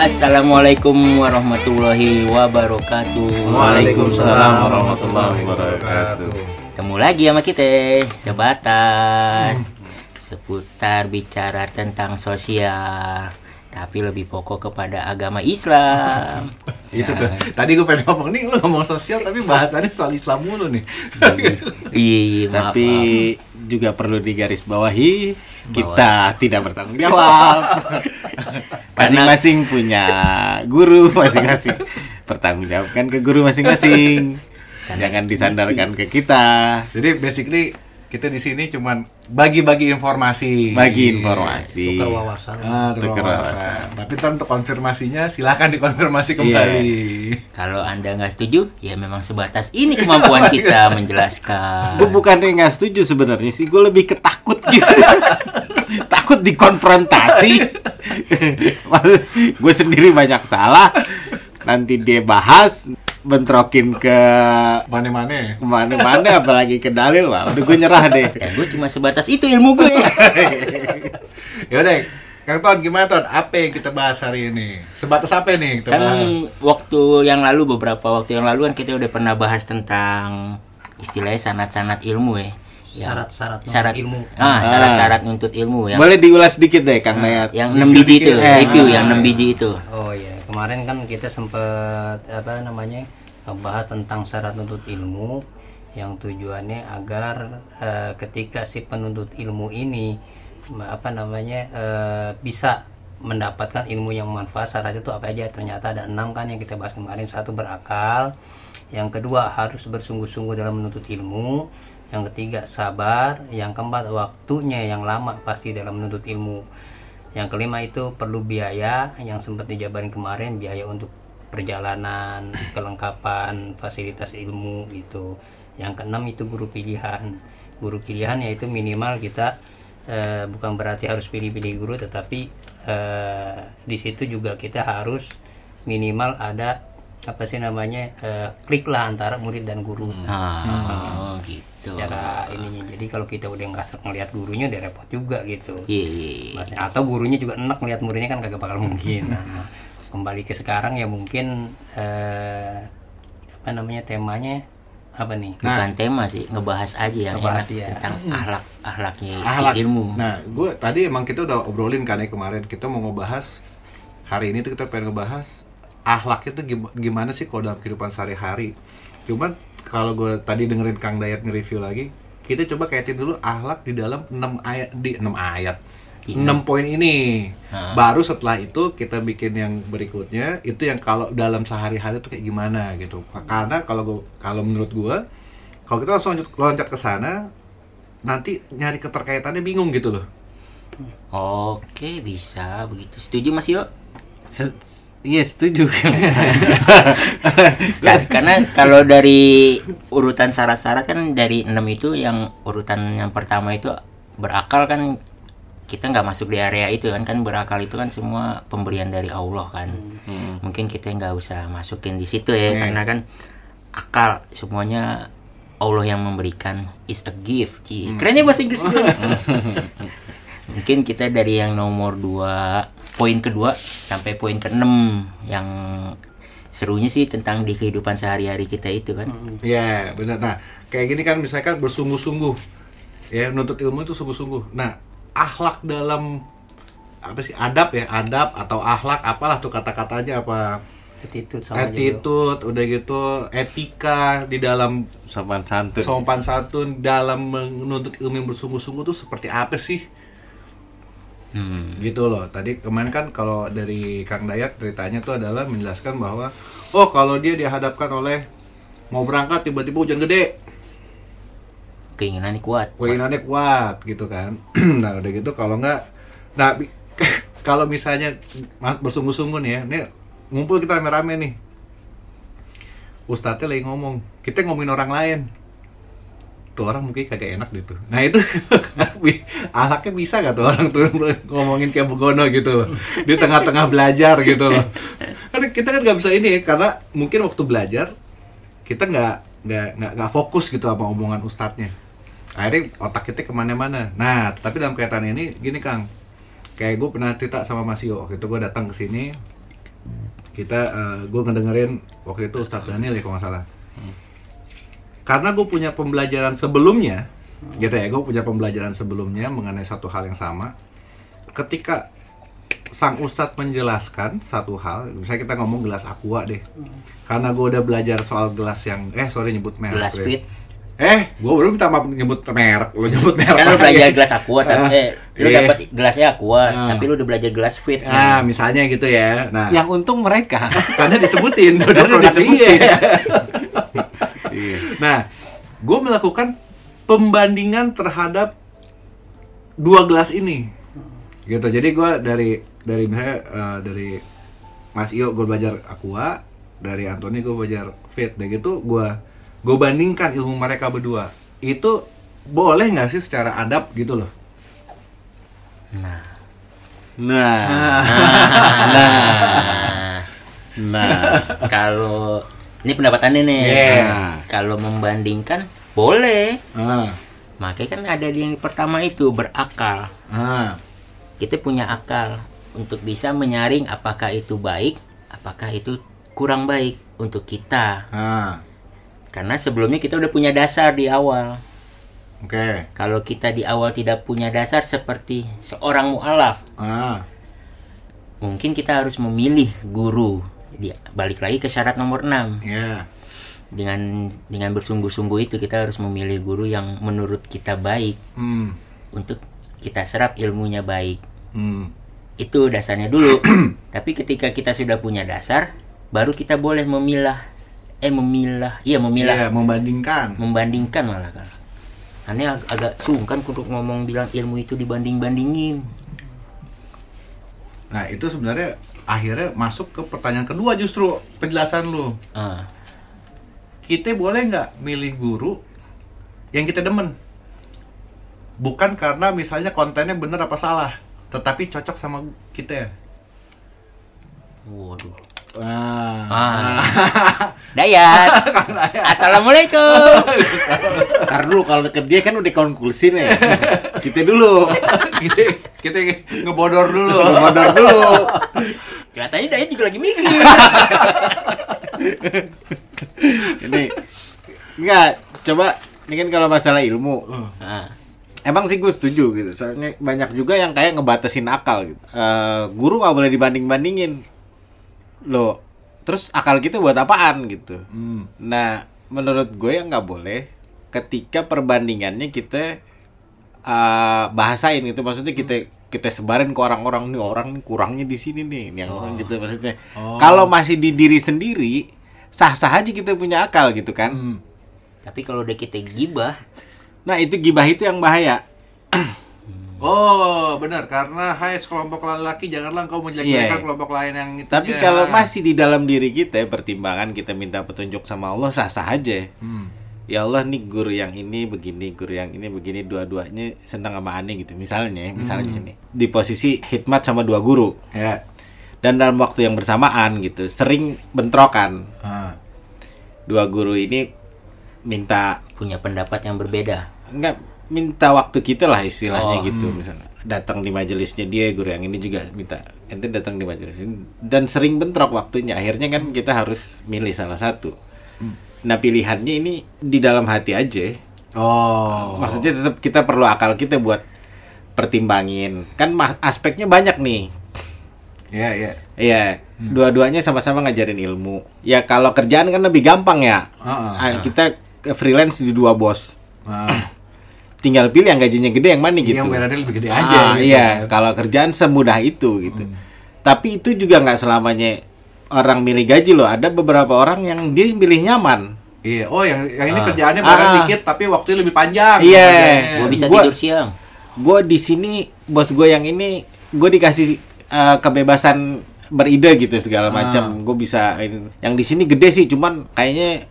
Assalamualaikum warahmatullahi wabarakatuh. Waalaikumsalam warahmatullahi wabarakatuh. Ketemu lagi sama kita sebatas seputar bicara tentang sosial, tapi lebih pokok kepada agama Islam. Itu tuh. Tadi gue pengen ngomong nih, lu ngomong sosial tapi bahasannya soal Islam mulu nih. Iya, iya, maaf, Tapi maaf. juga perlu digarisbawahi kita tidak bertanggung jawab. Masing-masing punya guru, masing-masing bertanggung jawabkan ke guru masing-masing. Jangan disandarkan ke kita. Jadi basically kita di sini cuman bagi-bagi informasi. Bagi informasi. Tukar wawasan. Ah, tukar wawasan. Tapi untuk konfirmasinya silakan dikonfirmasi kembali. Kalau anda nggak setuju, ya memang sebatas ini kemampuan kita menjelaskan. Gue bukannya nggak setuju sebenarnya sih, gue lebih ketakut gitu. Takut dikonfrontasi. gue sendiri banyak salah. Nanti dia bahas, bentrokin ke Mana-mana. ke mana-mana, apalagi ke dalil, wah udah gue nyerah deh. Ya gue cuma sebatas itu ilmu gue. Yaudah, Kang Ton gimana Ton? Apa yang kita bahas hari ini? Sebatas apa nih? Kita kan bahas? waktu yang lalu beberapa waktu yang lalu kan kita udah pernah bahas tentang istilahnya sanat-sanat ilmu ya. Yang- Syarat-syarat syarat ilmu. Ah, syarat-syarat nuntut ilmu yang Boleh diulas dikit deh, Kang Nayat. yang 6 biji itu, review ah. yang 6 biji itu. Oh iya, kemarin kan kita sempat apa namanya membahas tentang syarat nuntut ilmu yang tujuannya agar eh, ketika si penuntut ilmu ini apa namanya eh, bisa mendapatkan ilmu yang manfaat syarat itu apa aja ternyata ada enam kan yang kita bahas kemarin satu berakal yang kedua harus bersungguh-sungguh dalam menuntut ilmu yang ketiga sabar yang keempat waktunya yang lama pasti dalam menuntut ilmu yang kelima itu perlu biaya yang sempat dijabarin kemarin biaya untuk perjalanan, kelengkapan fasilitas ilmu gitu. Yang keenam itu guru pilihan. Guru pilihan yaitu minimal kita eh, bukan berarti harus pilih-pilih guru tetapi eh, di situ juga kita harus minimal ada apa sih namanya eh, klik lah antara murid dan guru. Ah, oh, gitu. Secara ininya. Jadi kalau kita udah nggak ngeliat gurunya udah repot juga gitu. Iya, iya, iya. Atau gurunya juga enak melihat muridnya kan kagak bakal mungkin nah, kembali ke sekarang ya mungkin eh, apa namanya temanya apa nih Bukan tema sih, ngebahas aja yang Ngebahas, enak iya. tentang ahlak ahlaknya Ahlak. si ilmu. Nah, gue tadi emang kita udah obrolin kan ya kemarin. Kita mau ngebahas hari ini tuh kita pengen ngebahas ahlak itu gim- gimana sih kalau dalam kehidupan sehari-hari. Cuman kalau gue tadi dengerin Kang Dayat nge-review lagi, kita coba kaitin dulu ahlak di dalam 6 ayat di 6 ayat. Di 6 poin ini. Ha. Baru setelah itu kita bikin yang berikutnya itu yang kalau dalam sehari-hari tuh kayak gimana gitu. Karena kalau gua kalau menurut gua kalau kita langsung loncat, loncat ke sana nanti nyari keterkaitannya bingung gitu loh. Oke, bisa begitu. Setuju Mas Yo? Se- Iya setuju. Karena kalau dari urutan syarat-syarat kan dari 6 itu yang urutan yang pertama itu berakal kan kita nggak masuk di area itu kan kan berakal itu kan semua pemberian dari Allah kan mungkin kita nggak usah masukin di situ ya Hmm. karena kan akal semuanya Allah yang memberikan is a gift Ci. kerennya bahasa Inggris gue. mungkin kita dari yang nomor 2 poin kedua sampai poin ke-6 yang serunya sih tentang di kehidupan sehari-hari kita itu kan Iya, benar. Nah, kayak gini kan misalkan bersungguh-sungguh. Ya, nuntut ilmu itu sungguh-sungguh. Nah, akhlak dalam apa sih adab ya adab atau akhlak apalah tuh kata-katanya apa attitude sama attitude udah gitu etika di dalam Sopan santun. sopan santun dalam menuntut ilmu yang bersungguh-sungguh tuh seperti apa sih Hmm. gitu loh. Tadi kemarin kan kalau dari Kang Dayat ceritanya tuh adalah menjelaskan bahwa oh kalau dia dihadapkan oleh mau berangkat tiba-tiba hujan gede. Keinginannya kuat. Keinginannya kuat gitu kan. Nah udah gitu kalau nggak nah kalau misalnya bersungguh-sungguh nih ya nih ngumpul kita rame-rame nih. Ustadznya lagi ngomong kita ngomongin orang lain tuh orang mungkin kagak enak gitu nah itu alaknya bisa gak tuh orang tuh ngomongin kayak begono gitu loh. Di tengah-tengah belajar gitu kan kita kan nggak bisa ini ya karena mungkin waktu belajar kita nggak nggak nggak nggak fokus gitu sama omongan ustadznya. Akhirnya otak kita ke mana-mana. Nah tapi dalam kaitan ini gini kang. Kayak gue pernah cerita sama Mas Yo. Waktu itu gue datang ke sini kita gue ngedengerin waktu itu Ustadz Daniel ya kalau nggak salah karena gue punya pembelajaran sebelumnya gitu ya gue punya pembelajaran sebelumnya mengenai satu hal yang sama ketika sang ustadz menjelaskan satu hal misalnya kita ngomong gelas aqua deh karena gue udah belajar soal gelas yang eh sorry nyebut merek Gelas deh. fit. eh gue baru minta maaf nyebut merek lo nyebut merek Kan lu lagi. belajar gelas aqua tapi Ah, eh, lu iya. dapat gelasnya aqua, Ah. tapi lu udah belajar gelas fit. ah misalnya gitu ya nah Yang untung mereka. karena disebutin udah disebutin. iya. Iya. Nah, gue melakukan pembandingan terhadap dua gelas ini, gitu. Jadi gue dari dari misalnya eh, dari Mas Iyo gue belajar aqua, dari Anthony gue belajar fit, dan gitu gue gue bandingkan ilmu mereka berdua. Itu boleh nggak sih secara adab gitu loh? Nah. Nah, Nah. nah, Kalau ini pendapat Anda nih. Iya. Kalau membandingkan boleh. Ah, Makanya kan ada di yang pertama itu berakal. ah, Kita punya akal untuk bisa menyaring apakah itu baik, apakah itu kurang baik untuk kita. ah, Karena sebelumnya kita udah punya dasar di awal. oke, Kalau kita di awal tidak punya dasar seperti seorang mualaf, ah, mungkin kita harus memilih guru. Dia balik lagi ke syarat nomor 6. ya, Dengan dengan bersungguh-sungguh itu kita harus memilih guru yang menurut kita baik hmm, untuk kita serap ilmunya baik. hmm, Itu dasarnya dulu. Tapi ketika kita sudah punya dasar, baru kita boleh memilah eh memilah. Iya, memilah. Iya, membandingkan. Membandingkan malah kan. Aneh ag- agak sungkan untuk ngomong bilang ilmu itu dibanding-bandingin. Nah itu sebenarnya akhirnya masuk ke pertanyaan kedua justru penjelasan lu. Ah, Kita boleh nggak milih guru yang kita demen? Bukan karena misalnya kontennya bener apa salah, tetapi cocok sama kita. waduh. Wah. Ah. Dayat. Assalamualaikum. Ntar dulu kalau deket dia kan udah konklusi nih. Kita dulu. kita kita ngebodor dulu. Modal dulu. Kelihatannya Dayat juga lagi mikir. Ini enggak coba ini kan kalau masalah ilmu Ah, Emang sih gue setuju gitu. Soalnya banyak juga yang kayak ngebatasin akal gitu. Eh, guru nggak boleh dibanding-bandingin. Loh, terus akal kita buat apaan gitu. Hmm. Nah, menurut gue yang nggak boleh ketika perbandingannya kita eh, bahasain gitu. Maksudnya kita kita sebarin ke orang-orang nih orang nih kurangnya di sini nih, Ini yang orang gitu maksudnya. Kalau masih di diri sendiri, sah-sah aja kita punya akal gitu kan. Hmm. tapi kalau udah kita gibah, Nah, itu gibah itu yang bahaya. Oh, benar karena hai sekelompok lelaki janganlah engkau menjelek-jelekan Iya. kelompok lain yang itu. Tapi kalau masih di dalam diri kita pertimbangan kita minta petunjuk sama Allah sah-sah aja. hmm. Ya Allah nih guru yang ini begini, guru yang ini begini, dua-duanya senang sama aneh gitu. Misalnya, misalnya ini di posisi hikmat sama dua guru ya. dan dalam waktu yang bersamaan gitu, sering bentrokan. Ah. Dua guru ini minta punya pendapat yang berbeda. enggak minta waktu kita lah istilahnya Oh, gitu misalnya. Datang di majelisnya dia guru yang ini juga minta. Ente datang di majelis ini. Dan sering bentrok waktunya. Akhirnya kan kita harus milih salah satu. Nah pilihannya ini di dalam hati aja. Oh. maksudnya tetap kita perlu akal kita buat pertimbangin. Kan aspeknya banyak nih. Ya, ya. Iya, dua-duanya sama-sama ngajarin ilmu. Ya kalau kerjaan kan lebih gampang ya. Ah, Ah, kita ke freelance di dua bos. Ah. Tinggal pilih yang gajinya gede yang mana gitu. Yang lebih gede Ah, aja. gitu iya, kan. kalau kerjaan semudah itu gitu. Tapi itu juga nggak selamanya orang milih gaji loh. Ada beberapa orang yang dia milih nyaman. Iya. Oh, yang yang ini Ah. kerjaannya bayar Ah. dikit tapi waktunya lebih panjang. Iya. kerjanya. Gue bisa Gua- tidur siang. Gue di sini bos gue yang ini gue dikasih eh, kebebasan beride gitu segala macam. Gue bisa ini- yang di sini gede sih, cuman kayaknya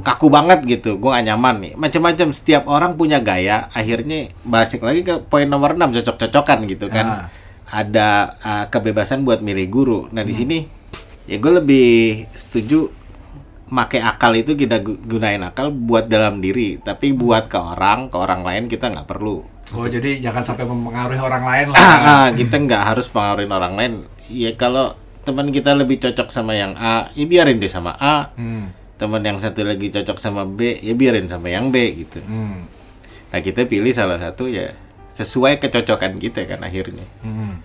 kaku banget gitu. Gue gak nyaman nih. Macam-macam setiap orang punya gaya. Akhirnya balik lagi ke poin nomor 6 cocok-cocokan gitu kan. Ah. Ada eh, kebebasan buat milih guru. Nah di sini ya gue lebih setuju make akal itu kita gu- gunain akal buat dalam diri, tapi buat ke orang, ke orang lain kita nggak perlu. Oh, jadi jangan sampai mempengaruhi orang lain lah. Ah, ah, kita nggak harus pengaruhin orang lain. Ya kalau teman kita lebih cocok sama yang A, ya biarin deh sama A. Hmm. Teman yang satu lagi cocok sama B, ya biarin sama yang B gitu. Hmm. Nah kita pilih salah satu ya sesuai kecocokan kita kan akhirnya. Hmm.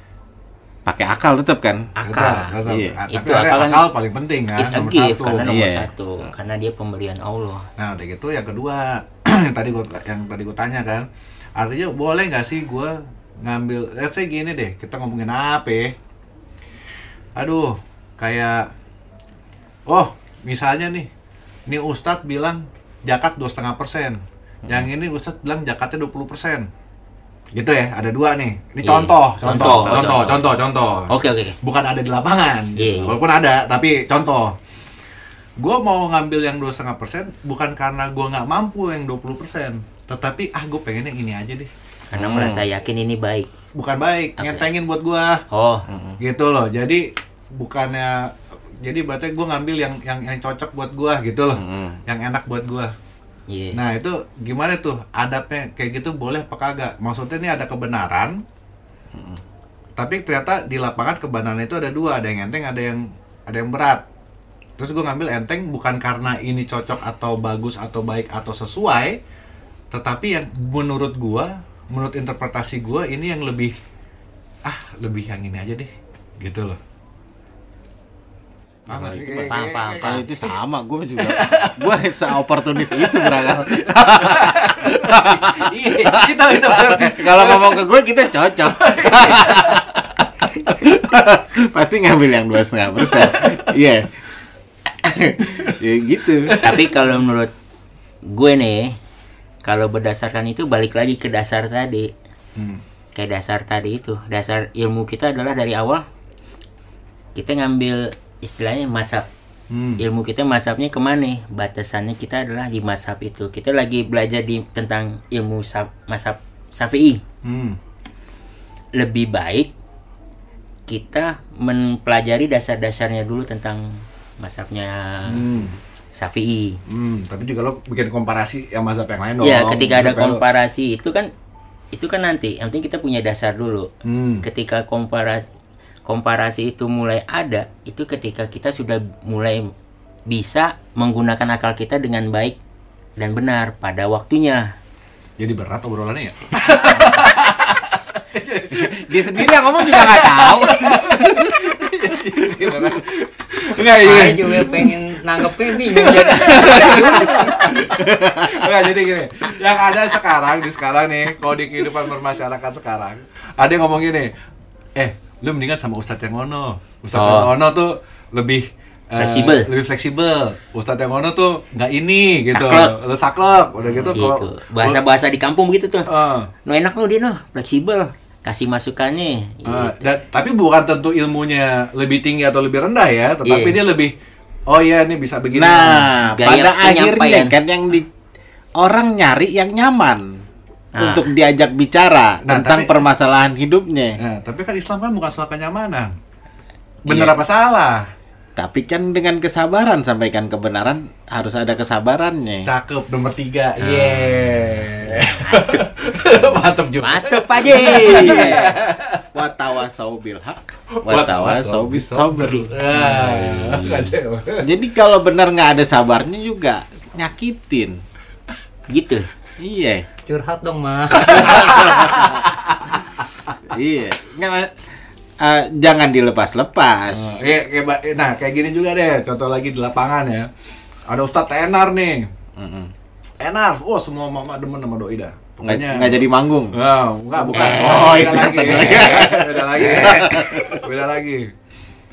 Pakai akal tetap kan? Akal. Tetap, tetap. Iya. Ah, Itu akal kan akal paling penting kan. It's a nomor gift satu. karena nomor Iya. satu, karena dia pemberian Allah. Nah, udah gitu yang kedua yang tadi gua yang tadi gua tanya kan. Artinya boleh nggak sih gua ngambil let's say gini deh, kita ngomongin apa ya? Aduh, kayak oh, misalnya nih. Nih Ustadz bilang zakat 2,5%. persen. Yang ini Ustadz bilang zakatnya 20%. Gitu ya, ada dua nih. Ini Iya. contoh, contoh, Contoh, contoh, contoh. contoh, contoh. Oke oke. Bukan ada di lapangan. gitu. Iya. Walaupun ada, tapi contoh. Gue mau ngambil yang 2,5% bukan karena gue nggak mampu yang 20%. Tetapi ah gue pengen yang ini aja deh. Karena Hmm. merasa yakin ini baik. Bukan baik, Oke. ngentengin buat gue. Oh, Gitu loh. Jadi bukannya jadi berarti gue ngambil yang yang yang cocok buat gue gitu loh. Mm. Yang enak buat gue. iya. Nah itu gimana tuh adabnya kayak gitu boleh apa kagak? Maksudnya ini ada kebenaran, tapi ternyata di lapangan kebenaran itu ada dua, ada yang enteng, ada yang ada yang berat. Terus gue ngambil enteng bukan karena ini cocok atau bagus atau baik atau sesuai, tetapi yang menurut gua, menurut interpretasi gua ini yang lebih ah lebih yang ini aja deh, gitu loh. Kalau Paham itu nggak? paham, paham, Kalau itu sama, gue juga, gue seoportunis itu berangkat. Iya, itu itu. Kalau ngomong ke gue kita cocok. Pasti ngambil yang dua setengah persen. Iya. ya gitu. Tapi kalau menurut gue nih, kalau berdasarkan itu balik lagi ke dasar tadi. Hmm. Kayak dasar tadi itu. Dasar ilmu kita adalah dari awal kita ngambil istilahnya mazhab. Hmm. Ilmu kita mazhabnya ke mana? Batasannya kita adalah di mazhab itu. Kita lagi belajar di tentang ilmu sab, mazhab Syafi'i. Hmm. Lebih baik kita mempelajari dasar-dasarnya dulu tentang mazhabnya Hmm. Syafi'i. Hmm, tapi juga lo bikin komparasi yang mazhab yang lain dong. Ya, ketika ada Supaya lo- komparasi itu kan itu kan nanti. Yang penting kita punya dasar dulu. Hmm. Ketika komparasi komparasi itu mulai ada, itu ketika kita sudah mulai bisa menggunakan akal kita dengan baik dan benar pada waktunya. Jadi berat obrolannya ya? Dia sendiri yang ngomong juga nggak tahu. Enggak, iya. Saya juga pengen nanggepnya bingung jadi. Enggak, jadi gini. Yang ada sekarang di sekarang nih, kalau di kehidupan bermasyarakat sekarang, ada yang ngomong gini, eh, lu mendingan sama Ustadz yang ngono. Ustadz Oh. yang ngono tuh lebih eh, Fleksibel. lebih fleksibel. Ustadz yang ngono tuh nggak ini gitu. Saklek. Lu saklek, udah gitu. gitu. kalau- Bahasa-bahasa di kampung begitu tuh. Eh. No enak lo dia no, fleksibel. Kasih masukannya. Gitu. Ah, dan, tapi bukan tentu ilmunya lebih tinggi atau lebih rendah ya, tetapi Iya. dia lebih oh iya ini bisa begini. Nah, Gaya pada akhirnya kan yang di orang nyari yang nyaman Nah. untuk diajak bicara Nah, tentang tapi- permasalahan hidupnya. Nah, tapi kan Islam kan bukan soal kenyamanan. Bener Iya. apa salah? Tapi kan dengan kesabaran sampaikan kebenaran harus ada kesabarannya. Cakep nomor tiga. Ah. Yeay. Mantap juga. Masuk Pak. Iya. Watawasau bil haq, watawasau bis sabr. Ah, Jadi kalau benar nggak ada sabarnya juga nyakitin. gitu. Iya, Curhat dong, mah. iya. Nggak, eh, jangan dilepas-lepas. Ah, iya, kayak nah kayak gini juga deh. Contoh lagi di lapangan ya. Ada Ustadz Tenar nih. Mm-mm. Enar, oh semua mama demen sama doi dah. Nggak, nggak jadi manggung. Nah, enggak, bukan. Oh, beda itu lagi. tadi. beda lagi. beda lagi.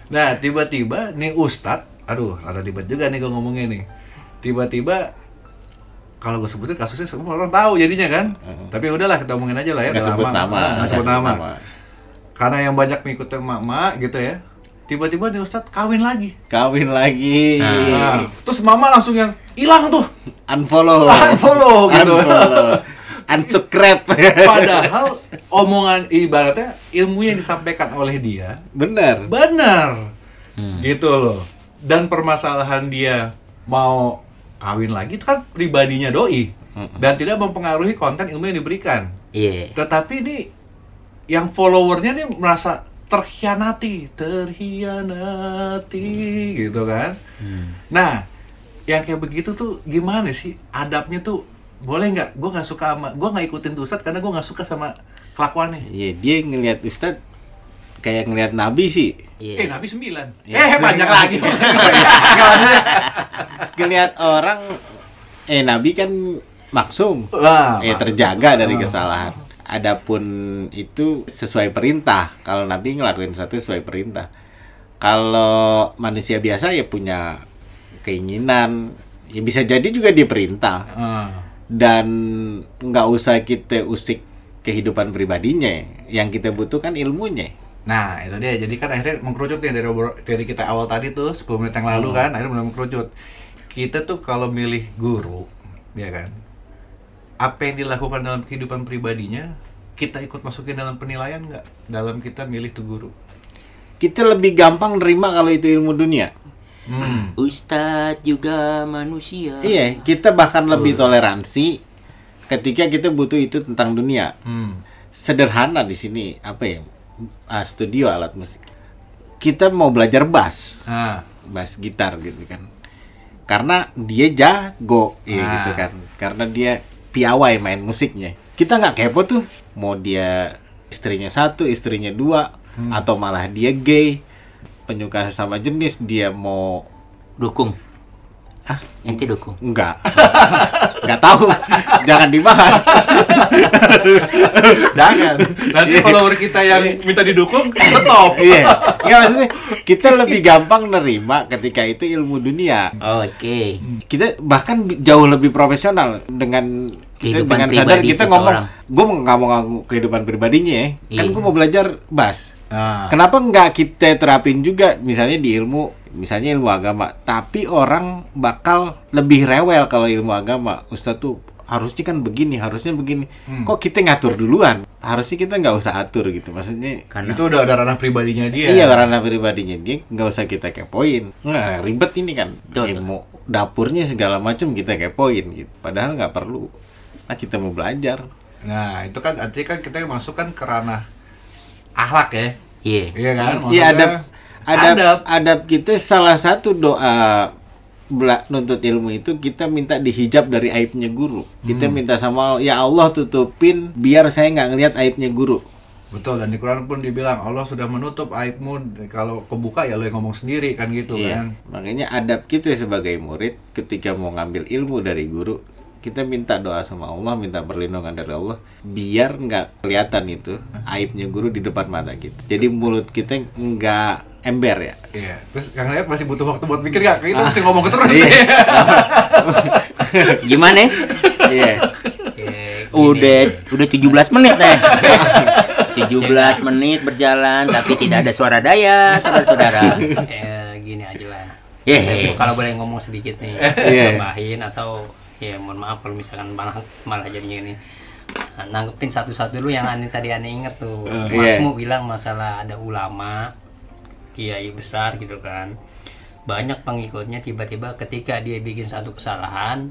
Nah, tiba-tiba nih Ustadz, aduh, ada ribet juga nih gue ngomongnya nih. Tiba-tiba kalau gue sebutin kasusnya semua orang tahu jadinya kan. Tapi udahlah kita omongin aja lah ya. Nggak sebut nama. Ah, nggak sebut nama. nama. Karena yang banyak mengikuti emak-emak gitu ya. Tiba-tiba nih Ustadz kawin lagi. Kawin lagi. Nah, terus mama langsung yang hilang tuh. Unfollow. Unfollow gitu. Unfollow. Unsubscribe. Padahal omongan ibaratnya ilmu yang disampaikan oleh dia Bener. benar Hmm. gitu loh dan permasalahan dia mau kawin lagi itu kan pribadinya doi dan tidak mempengaruhi konten ilmu yang diberikan Iya. tetapi ini yang followernya nih merasa terkhianati, terhianati gitu kan. Hmm. Nah, yang kayak begitu tuh gimana sih adabnya tuh boleh nggak? Gue nggak suka sama, gue nggak ikutin tuh Ustadz karena gue nggak suka sama kelakuannya. Iya, dia ngelihat Ustadz kayak ngelihat Nabi sih. Iya. Eh, Nabi sembilan. Iya. Eh, banyak lagi. Maksudnya ngelihat orang eh Nabi kan maksum. Wah, eh terjaga dari kesalahan. Adapun itu sesuai perintah. Kalau Nabi ngelakuin sesuatu sesuai perintah. Kalau manusia biasa ya punya keinginan, ya bisa jadi juga dia perintah Ah. dan nggak usah kita usik kehidupan pribadinya. Yang kita butuhkan ilmunya. Nah, itu dia. Jadi kan akhirnya mengkerucut nih dari dari kita awal tadi tuh 10 menit yang lalu kan, akhirnya benar mengkerucut. Kita tuh kalau milih guru, ya kan. Apa yang dilakukan dalam kehidupan pribadinya, kita ikut masukin dalam penilaian nggak? Dalam kita milih tuh guru. Kita lebih gampang nerima kalau itu ilmu dunia. Hmm. Ustadz juga manusia. Iya, kita bahkan lebih toleransi ketika kita butuh itu tentang dunia. Hmm. Sederhana di sini apa ya? Ah, studio alat musik. Kita mau belajar bass, Nah, bass gitar gitu kan. Karena dia jago, ya Ah. gitu kan. Karena dia piawai main musiknya. Kita nggak kepo tuh, mau dia istrinya satu, istrinya dua, atau malah dia gay, penyuka sesama jenis, dia mau Dukung. Ah. Ente dukung. Enggak. Enggak tahu. Jangan dibahas. jangan. Nanti follower kita yang minta didukung, stop. Iya. Enggak maksudnya kita lebih gampang nerima ketika itu ilmu dunia. Oke. Kita bahkan jauh lebih profesional dengan kita Kehidupan dengan sadar kita seseorang. ngomong, gue nggak mau ngaku kehidupan pribadinya ya. Kan Iya. gue mau belajar bass. Nah, Kenapa nggak kita terapin juga misalnya di ilmu misalnya ilmu agama, tapi orang bakal lebih rewel kalau ilmu agama. Ustadz tuh harusnya kan begini, harusnya begini. Kok kita ngatur duluan? Harusnya kita nggak usah atur gitu. Maksudnya Karena itu udah ada ranah pribadinya dia. Iya karena pribadinya dia nggak usah kita kepoin. Nggak ribet ini kan Betul, ilmu dapurnya segala macam kita kepoin gitu. Padahal nggak perlu. Nah kita mau belajar. Nah, itu kan artinya kan kita masuk kan ke ranah akhlak ya. Iya. Iya kan? Iya Maksudnya, adab, adab adab. kita salah satu doa bela- nuntut ilmu itu kita minta dihijab dari aibnya guru. Kita minta sama ya Allah tutupin biar saya nggak ngelihat aibnya guru. Betul dan di Quran pun dibilang Allah sudah menutup aibmu kalau kebuka ya lo yang ngomong sendiri kan gitu Iya. kan. Makanya adab kita sebagai murid ketika mau ngambil ilmu dari guru, kita minta doa sama Allah, minta perlindungan dari Allah, biar nggak kelihatan itu aibnya guru di depan mata kita. Jadi mulut kita nggak ember ya. Iya. Terus yang lihat masih butuh waktu buat mikir gak? Kita mesti ngomong terus Iya. nih. Gimana? Iya. Oke, Udah udah 17 menit nih. 17 menit berjalan tapi tidak ada suara daya, saudara-saudara. eh, gini aja lah. Yeay. Kalau boleh ngomong sedikit nih, Iya. tambahin atau ya mohon maaf kalau misalkan malah malah jadinya ini Nah, nanggepin satu-satu dulu yang aneh tadi aneh inget tuh. Iya. Masmu bilang masalah ada ulama, kiai besar gitu kan. Banyak pengikutnya tiba-tiba ketika dia bikin satu kesalahan,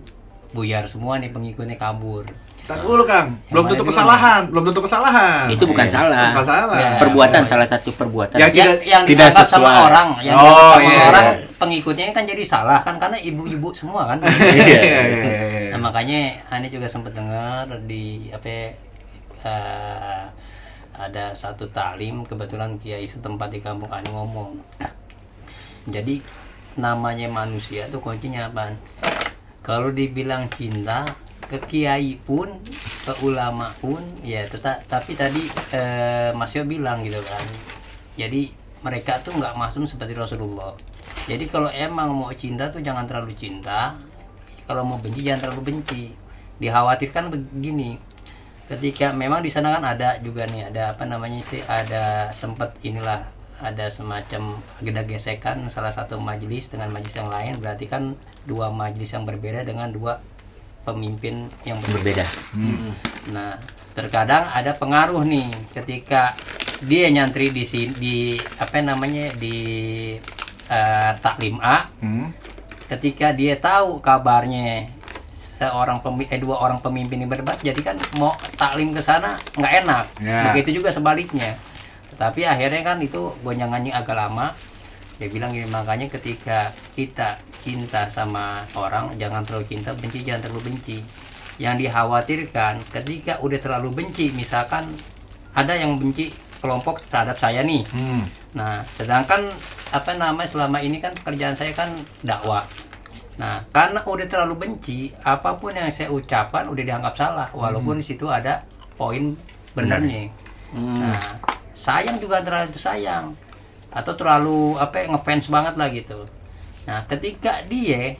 buyar semua nih pengikutnya kabur. Tar dulu Kang, belum tentu kesalahan, belum tentu kesalahan. Itu bukan Iya. salah. Bukan salah. Ya. Perbuatan salah satu perbuatan. Yang yang, tidak- yang tidak dianggap sama sesuai. orang, yang Oh, sama iya, orang pengikutnya kan jadi salah kan karena ibu-ibu semua kan. Iya. Nah, makanya Ani juga sempat dengar di apa ya, eh, ada satu talim kebetulan kiai setempat di kampung Ani ngomong. Jadi namanya manusia tuh kuncinya apa? Kalau dibilang cinta ke kiai pun ke ulama pun ya tetap tapi tadi eh, Mas Yo bilang gitu kan. Jadi mereka tuh nggak masuk seperti Rasulullah. Jadi kalau emang mau cinta tuh jangan terlalu cinta, kalau mau benci jangan terlalu benci. Dikhawatirkan begini, ketika memang di sana kan ada juga nih ada apa namanya sih ada sempat inilah ada semacam agenda gesekan salah satu majelis dengan majelis yang lain berarti kan dua majelis yang berbeda dengan dua pemimpin yang berbeda. berbeda. Nah, terkadang ada pengaruh nih ketika dia nyantri di sini di apa namanya di eh, taklim A Hmm. ketika dia tahu kabarnya seorang pemi eh, dua orang pemimpin ini berdebat jadi kan mau taklim ke sana nggak enak Ya. begitu juga sebaliknya tapi akhirnya kan itu gonjangannya agak lama dia bilang gini makanya ketika kita cinta sama orang jangan terlalu cinta benci jangan terlalu benci yang dikhawatirkan ketika udah terlalu benci misalkan ada yang benci kelompok terhadap saya nih Hmm. Nah, sedangkan apa namanya selama ini kan pekerjaan saya kan dakwah. Nah, karena udah terlalu benci, apa pun yang saya ucapkan udah dianggap salah, walaupun di situ ada poin benernya. Nah, sayang juga terlalu sayang atau terlalu apa ya, ngefans banget lah gitu. Nah, ketika dia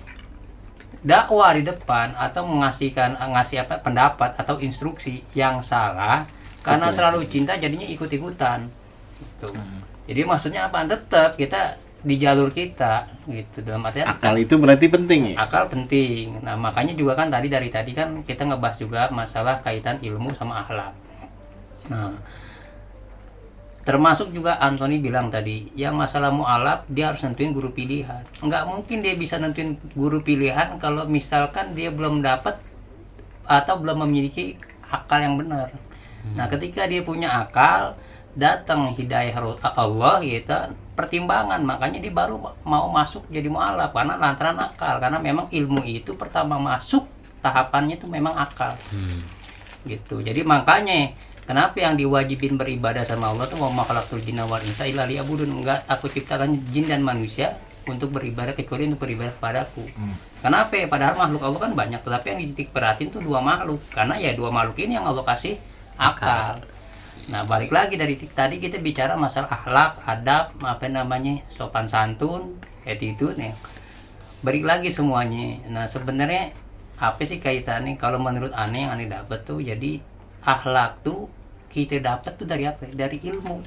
dakwah di depan atau mengasihkan ngasih apa pendapat atau instruksi yang salah karena terlalu cinta jadinya ikut-ikutan gitu. Jadi maksudnya apa? Tetap kita di jalur kita gitu dalam artian Akal itu berarti penting ya? akal penting. Nah, makanya juga kan tadi dari tadi kan kita ngebahas juga masalah kaitan ilmu sama akhlak. Nah, termasuk juga Anthony bilang tadi, yang masalah mualaf dia harus nentuin guru pilihan. Nggak mungkin dia bisa nentuin guru pilihan kalau misalkan dia belum dapat atau belum memiliki akal yang benar. Nah, ketika dia punya akal, datang hidayah Allah gitu, pertimbangan, makanya dia baru mau masuk jadi mualaf karena lantaran akal, karena memang ilmu itu pertama masuk tahapannya itu memang akal. Gitu. Jadi makanya kenapa yang diwajibin beribadah sama Allah tuh mau makhlukul jinna wal insa illa liya'budun. Enggak aku ciptakan jin dan manusia untuk beribadah kecuali untuk beribadah padaku kenapa? Padahal makhluk Allah kan banyak tetapi yang dititik perhatiin tuh dua makhluk. Karena ya dua makhluk ini yang Allah kasih akal. Nah balik lagi dari tadi kita bicara masalah akhlak adab apa namanya sopan santun attitude nih. Balik lagi semuanya. Nah sebenarnya apa sih kaitannya? Kalau menurut aneh yang aneh dapat tuh jadi akhlak tuh kita dapat tuh dari apa dari ilmu.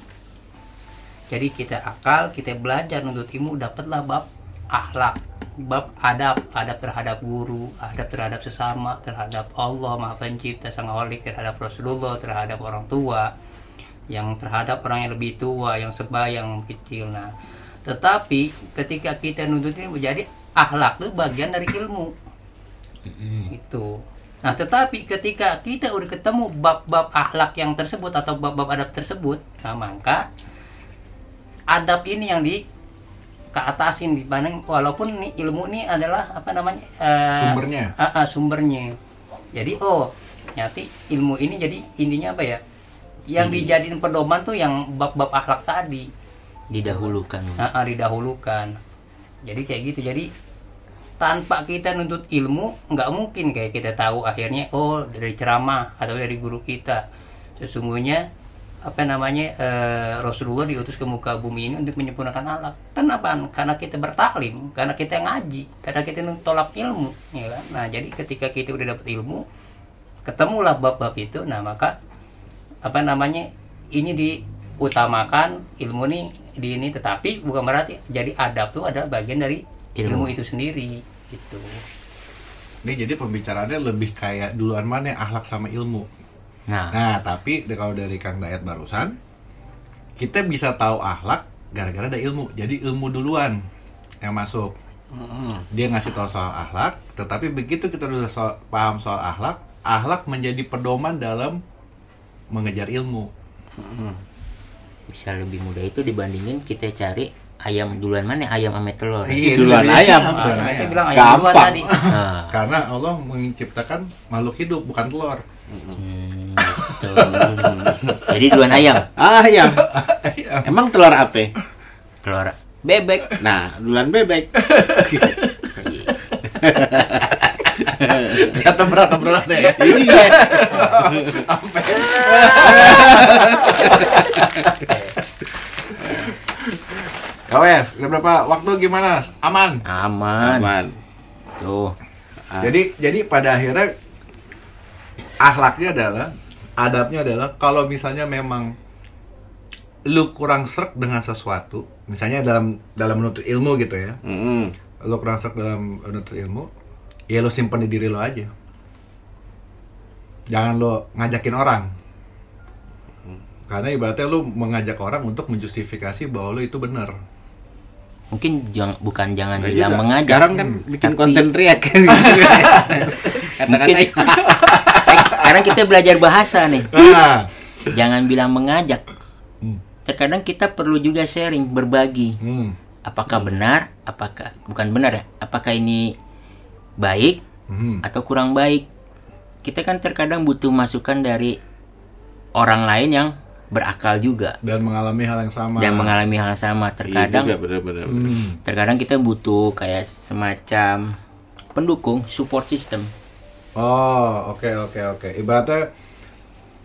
Jadi kita akal kita belajar untuk ilmu dapatlah bab akhlak. Bab adab adab terhadap guru adab terhadap sesama terhadap Allah maha pencipta sang holik terhadap Rasulullah terhadap orang tua yang terhadap orang yang lebih tua yang sebaya yang kecil. Nah tetapi ketika kita nuntut ini menjadi akhlak itu bagian dari ilmu. Itu nah tetapi ketika kita udah ketemu bab-bab akhlak yang tersebut atau bab-bab adab tersebut nah maka adab ini yang di keatasin dibanding walaupun nih ilmu ini adalah apa namanya eh, Sumbernya. ah, ah, sumbernya. Jadi oh nyati ilmu ini jadi intinya apa ya? Yang dijadiin pedoman tuh yang bab-bab akhlak tadi. Didahulukan. Ah, ah, didahulukan. Jadi kayak gitu. Jadi tanpa kita nuntut ilmu nggak mungkin kayak kita tahu akhirnya oh dari ceramah atau dari guru kita. Sesungguhnya apa namanya eh, Rasulullah diutus ke muka bumi ini untuk menyempurnakan alat kenapa? Karena kita bertaklim karena kita ngaji karena kita tolak ilmu ya kan? Nah jadi ketika kita udah dapat ilmu ketemulah bab-bab itu. Nah maka apa namanya ini diutamakan ilmu nih di ini. Tetapi bukan berarti jadi adab tuh adalah bagian dari ilmu, Ilmu. itu sendiri gitu Ini jadi pembicaraannya lebih kayak duluan mana akhlak sama ilmu. nah Nah, tapi kalau dari Kang Dayat barusan, kita bisa tahu akhlak gara-gara ada ilmu. Jadi ilmu duluan yang masuk. Dia ngasih tahu soal akhlak, tetapi begitu kita udah so- paham soal akhlak, akhlak menjadi pedoman dalam mengejar ilmu. bisa lebih mudah itu dibandingin kita cari ayam duluan mana ayam sama telur Iya, Duluan ayam. duluan Ah, ayam. kita bilang ayam duluan Gampang. tadi nah, Karena Allah menciptakan makhluk hidup bukan telur. hmm, gitu. jadi duluan ayam Ayam. Emang telur apa? telur bebek Nah, duluan bebek. Ternyata berat beratnya ya. Iya. Kawes, udah berapa waktu gimana? Aman. aman, Aman. tuh Ah. Jadi jadi pada akhirnya akhlaknya adalah adabnya adalah kalau misalnya memang lu kurang serk dengan sesuatu, misalnya dalam dalam menuntut ilmu gitu ya. Mm-mm. Lu kurang serk dalam menuntut ilmu, ya lu simpen di diri lo aja. Jangan lo ngajakin orang. Karena ibaratnya lu mengajak orang untuk menjustifikasi bahwa lu itu benar. Mungkin jangan bukan jangan Nggak bilang juga. mengajak Sekarang kan bikin Tapi- konten riak. Kata-kata Mungkin- Eh, sekarang kita belajar bahasa nih Nah, jangan bilang mengajak Hmm. terkadang kita perlu juga sharing, berbagi. Hmm. Apakah benar? Apakah bukan benar ya? Apakah ini baik Hmm. atau kurang baik? Kita kan terkadang butuh masukan dari orang lain yang berakal juga Dan mengalami hal yang sama. dan mengalami hal yang sama. Iya Terkadang juga benar-benar. Hmm. terkadang kita butuh kayak semacam pendukung support system Oh, oke oke oke. Ibaratnya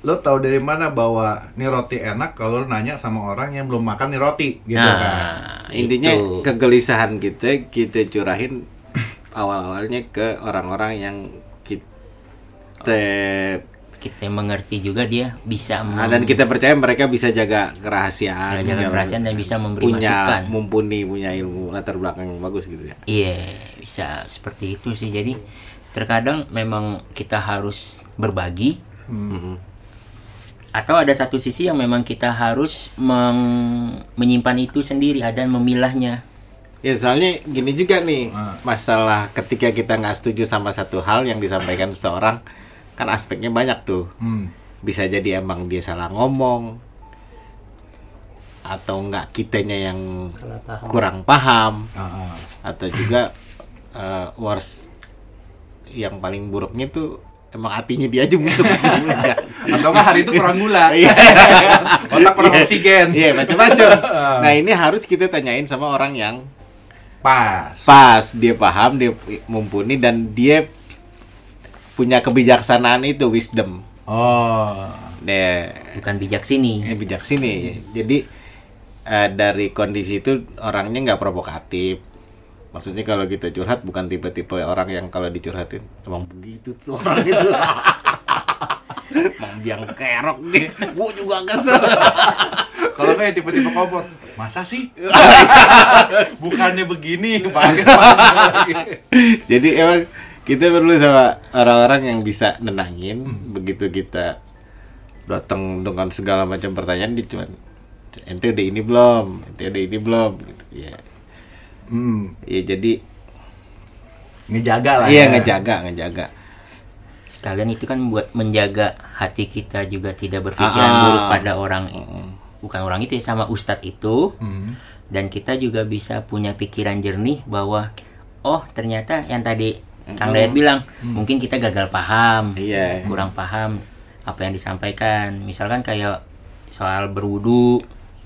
lo tahu dari mana bahwa nih roti enak kalau lo nanya sama orang yang belum makan nih roti gitu kan. nah Intinya itu. kegelisahan kita kita curahin awal-awalnya ke orang-orang yang kita kita mengerti juga dia bisa Ah, dan kita percaya mereka bisa jaga kerahasiaan, jaga jaga- kerahasiaan dan bisa memberi punya masukan. mumpuni, punya ilmu latar belakang yang bagus gitu ya. Iya, bisa seperti itu sih. Jadi terkadang memang kita harus berbagi Mhm. atau ada satu sisi yang memang kita harus meng- menyimpan itu sendiri dan memilahnya. Ya soalnya gini juga nih Ah. masalah ketika kita nggak setuju sama satu hal yang disampaikan seseorang kan aspeknya banyak tuh. Hmm. Bisa jadi emang dia salah ngomong atau enggak kitanya yang paham. kurang paham Ah, ah. atau juga eh, worst yang paling buruknya tuh emang hatinya dia aja busuk Enggak. Atau nggak hari itu kurang gula. Iya. Otak kurang Iya. oksigen. Iya, macam-macam. Nah, ini harus kita tanyain sama orang yang Pas. pas, dia paham, dia mumpuni dan dia punya kebijaksanaan itu wisdom. Oh. Dia Bukan bijak sini. eh, bijak sini. Jadi eh, dari kondisi itu orangnya nggak provokatif. Maksudnya kalau kita curhat bukan tipe-tipe orang yang kalau dicurhatin emang begitu tuh orang itu. Emang biang kerok deh. Gua juga kesel. Kalau kayak tipe-tipe kompor, masa sih? Bukannya begini, Jadi emang kita perlu sama orang-orang yang bisa nenangin begitu kita datang dengan segala macam pertanyaan dia cuman ente udah ini belum? Ente udah ini belum? Gitu ya. Hmm, ya jadi ngejaga lah iya ya. ngejaga ngejaga. Sekalian itu kan buat menjaga hati kita juga tidak berpikiran Ah. buruk pada orang. Bukan orang itu ya, sama ustadz itu. Hmm. dan kita juga bisa punya pikiran jernih bahwa oh ternyata yang tadi Kang Dayat bilang mungkin kita gagal paham iya. kurang paham apa yang disampaikan. Misalkan kayak soal berwudu.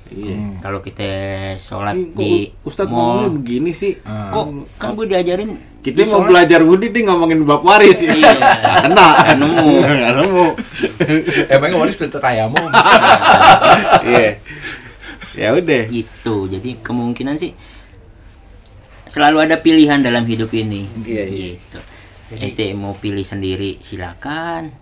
Iya. Kalau kita sholat kok di Ustadz mall. begini sih? Ah. kok kan gue diajarin kita di mau sholat- belajar wudi dia ngomongin bab waris. Ya Iya. Nggak kena. Nemu. Nggak nemu. Emangnya waris filter tayamum? iya. Ya udah. Gitu. Jadi kemungkinan sih selalu ada pilihan dalam hidup ini Iya, iya. gitu ente mau pilih sendiri silakan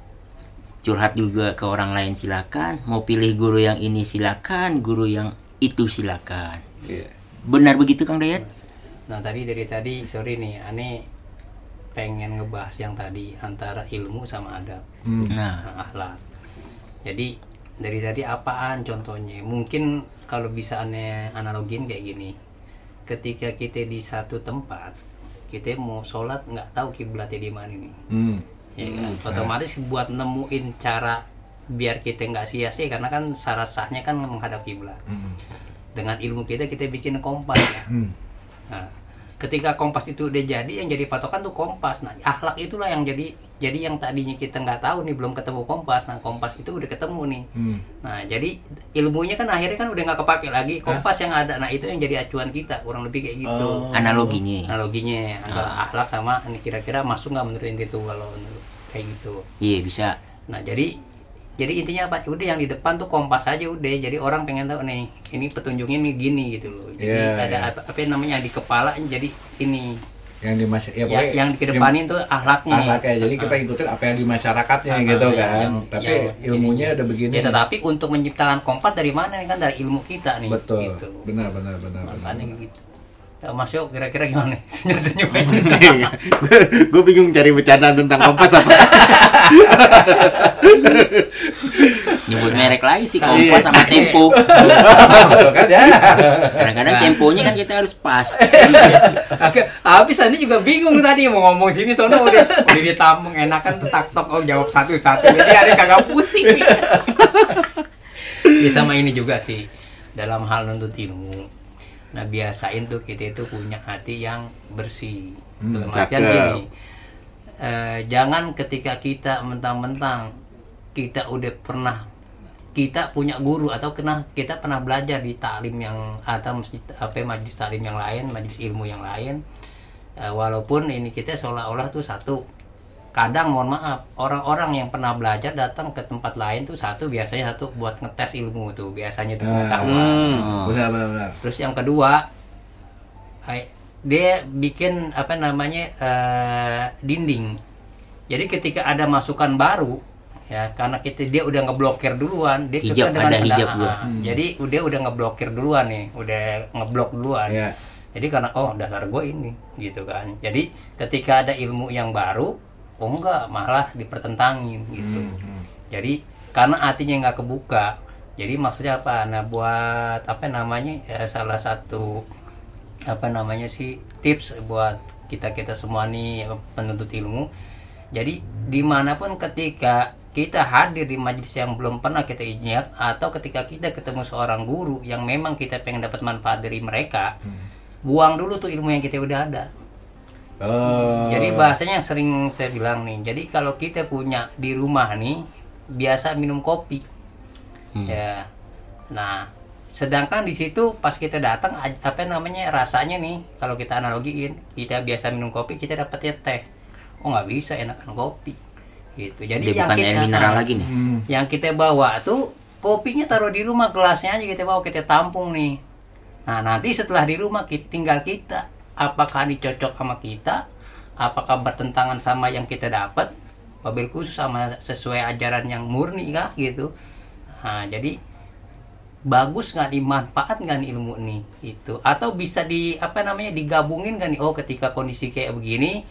curhat juga ke orang lain silakan mau pilih guru yang ini silakan guru yang itu silakan Iya. benar begitu kang Dayat Nah tadi dari tadi sorry nih, aneh pengen ngebahas yang tadi antara ilmu sama adab, Hmm. nah nah, akhlak. Jadi dari tadi apaan contohnya? Mungkin kalau bisa aneh analogin kayak gini. Ketika kita di satu tempat, kita mau sholat nggak tahu kiblatnya di mana nih. Hmm. Ya kan? Otomatis buat nemuin cara biar kita nggak sia-sia karena kan syarat sahnya kan menghadap kiblat. Hmm. Dengan ilmu kita kita bikin kompas ya. Hmm. Nah, ketika kompas itu udah jadi, yang jadi patokan tuh kompas. Nah, akhlak itulah yang jadi jadi yang tadinya kita nggak tahu nih belum ketemu kompas. Nah, kompas itu udah ketemu nih. Hmm. Nah, jadi ilmunya kan akhirnya kan udah nggak kepake lagi. Kompas yang ada, nah itu yang jadi acuan kita, kurang lebih kayak gitu. Oh. analoginya Analoginya antara akhlak sama ini kira-kira masuk nggak menurut inti itu kalau menurut kayak gitu. iya bisa Nah, jadi jadi intinya apa? Udah yang di depan tuh kompas aja udah. Jadi orang pengen tahu nih, ini petunjuknya nih gini gitu loh. Jadi Iya, ada iya. apa, apa namanya di kepala jadi ini Yang di mas ya, ya, yang dikedepanin tuh akhlaknya. akhlaknya. Jadi kita ikutin apa yang di masyarakatnya Ah, gitu yang- kan. yang- Tapi yang- ilmunya ini. udah begini. Ya, tetapi untuk menciptakan kompas dari mana kan dari ilmu kita nih. Betul. Gitu. Benar benar benar. benar. Makanya gitu. Ya, Mas Yo kira-kira gimana? Senyum-senyum. gue bingung cari bercandaan tentang kompas apa nyebut merek lagi sih Iya. kompas sama tempo Betul kan ya? kadang-kadang Nah. temponya kan kita harus pas Oke, habis tadi juga bingung tadi mau ngomong sini sono udah udah ditampung enakan tak tok oh jawab satu-satu jadi ada kagak pusing. ya sama ini juga sih. dalam hal nuntut ilmu nah biasain tuh kita itu punya hati yang bersih Hmm, dalam artian cakep. gini eh, jangan ketika kita mentang-mentang kita udah pernah kita punya guru atau kena kita pernah belajar di taklim yang atau masjid apa majlis taklim yang lain majlis ilmu yang lain Eh, walaupun ini kita seolah-olah tuh satu kadang mohon maaf orang-orang yang pernah belajar datang ke tempat lain tuh satu biasanya satu buat ngetes ilmu tuh biasanya tuh pengetahuan Benar benar benar. terus yang kedua dia bikin apa namanya eh, dinding. Jadi ketika ada masukan baru ya karena kita dia udah ngeblokir duluan dia Hijab, dengan ada hijab dulu. Ah, jadi udah udah ngeblokir duluan nih udah ngeblok duluan. Iya. jadi karena oh dasar gue ini gitu kan. Jadi ketika ada ilmu yang baru oh enggak malah dipertentangin gitu. Jadi karena hatinya nggak kebuka jadi maksudnya apa? Nah buat apa namanya ya, salah satu apa namanya sih tips buat kita kita semua nih penuntut ilmu. Jadi di mana pun ketika kita hadir di majelis yang belum pernah kita injak atau ketika kita ketemu seorang guru yang memang kita pengen dapat manfaat dari mereka buang dulu tuh ilmu yang kita udah ada Oh. jadi bahasanya yang sering saya bilang nih jadi kalau kita punya di rumah nih biasa minum kopi. Ya. Nah sedangkan di situ pas kita datang apa namanya rasanya nih kalau kita analogiin kita biasa minum kopi kita dapatnya teh. Oh nggak bisa enakan kopi. Gitu. Jadi Dia yang bukan kita air mineral lagi nih. Hmm. yang kita bawa tuh kopinya taruh di rumah gelasnya aja kita bawa kita tampung nih. Nah nanti setelah di rumah kita, tinggal kita apakah ini cocok sama kita? Apakah bertentangan sama yang kita dapat? Mobil khusus sama sesuai ajaran yang murni kah gitu? Nah jadi bagus nggak dimanfaat nggak nih ilmu nih itu atau bisa di apa namanya digabungin kan nih? Oh ketika kondisi kayak begini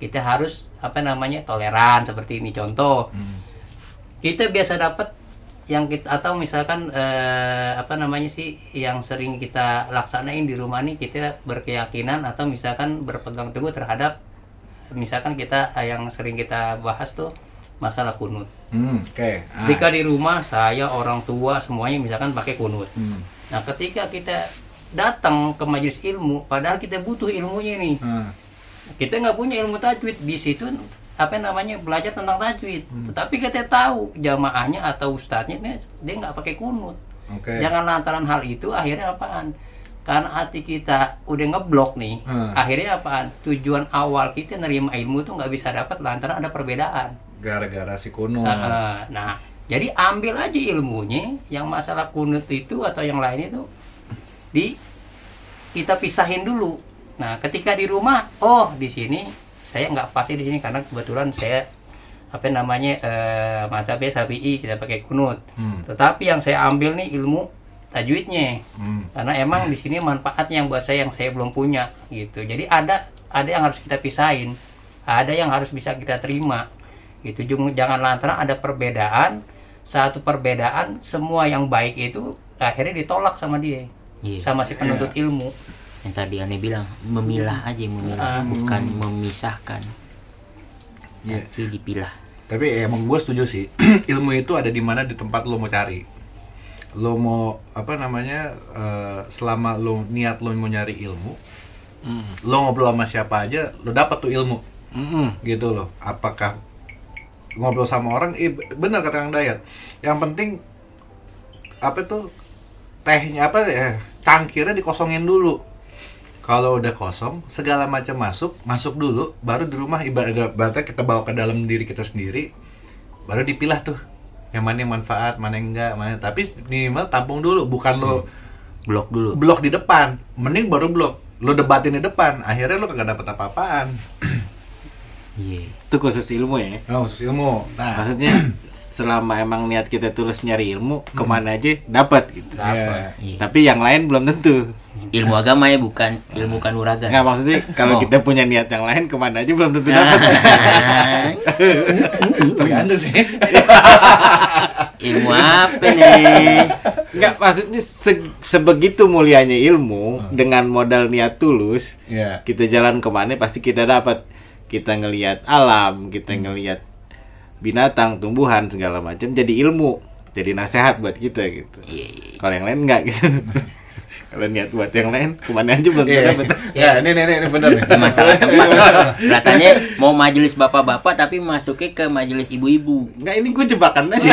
kita harus apa namanya toleran seperti ini. Contoh kita biasa dapat yang kita atau misalkan eh, apa namanya sih yang sering kita laksanain di rumah nih kita berkeyakinan atau misalkan berpegang teguh terhadap misalkan kita eh, yang sering kita bahas tuh masalah kunut. Hmm, oke. Ah. Ketika di rumah saya orang tua semuanya misalkan pakai kunut. Hmm. Nah, ketika kita datang ke majelis ilmu padahal kita butuh ilmunya nih Ah. kita nggak punya ilmu tajwid di situ apa namanya belajar tentang tajwid tetapi kita tahu jamaahnya atau ustadznya ini dia nggak pakai kunut Oke. jangan lantaran hal itu akhirnya apaan karena hati kita udah ngeblok nih Hmm. akhirnya apaan tujuan awal kita nerima ilmu tuh nggak bisa dapat lantaran ada perbedaan Gara-gara si kuno. Nah, nah, jadi ambil aja ilmunya yang masalah kunut itu atau yang lain itu di kita pisahin dulu. Nah, ketika di rumah, oh di sini saya nggak pasti di sini karena kebetulan saya apa namanya eh mazhabnya Syafi'i kita pakai kunut. Hmm. Tetapi yang saya ambil nih ilmu tajwidnya. Hmm. Karena emang di sini manfaatnya yang buat saya yang saya belum punya gitu. Jadi ada ada yang harus kita pisahin, ada yang harus bisa kita terima. Gitu. Jum- Jangan lantaran ada perbedaan, satu perbedaan semua yang baik itu akhirnya ditolak sama dia. Iya. Sama si penuntut ilmu. Yang tadi aneh bilang memilah aja memilah, Ah. bukan memisahkan. Iya. Tapi dipilah. Tapi emang gue setuju sih. Ilmu itu ada di mana di tempat lo mau cari. Lo mau apa namanya? eh, selama lo niat lo mau nyari ilmu, lo ngobrol sama siapa aja, lo dapat tuh ilmu. Mm-mm. Gitu loh. Apakah ngobrol sama orang? Eh, bener kata Kang Dayat. Yang penting apa tuh tehnya apa ya? Cangkirnya dikosongin dulu. Kalau udah kosong, segala macam masuk, masuk dulu, baru di rumah ibarat ibaratnya kita bawa ke dalam diri kita sendiri, baru dipilah tuh. Yang mana yang manfaat, mana yang enggak, mana. Tapi minimal tampung dulu, bukan lo Blok dulu. blok di depan. Mending baru blok. Lo debatin di depan, akhirnya lo kagak dapet apa-apaan. Iya. Itu khusus ilmu ya. Oh, khusus ilmu. Nah, Maksudnya selama emang niat kita tulus nyari ilmu, ke mana aja dapat gitu. iya. Iya. Tapi yang lain belum tentu. Ilmu agama ya bukan ilmu kanuragan. Nggak maksudnya kalau Oh. kita punya niat yang lain ke mana aja belum tentu dapat. tergantung sih. ilmu apa nih? Nggak maksudnya se- sebegitu mulianya ilmu dengan modal niat tulus, Iya. kita jalan ke mana pasti kita dapat. Kita ngelihat alam, kita ngelihat binatang, tumbuhan segala macam jadi ilmu, jadi nasihat buat kita gitu. Iya, iya. kalau yang lain enggak gitu kalau niat buat yang lain ke mana aja belum Iya. dapet Ya, ini ini ini benar nih. masalah tempat kelihatannya mau majelis bapak-bapak tapi masuknya ke majelis ibu-ibu enggak ini gue jebakan aja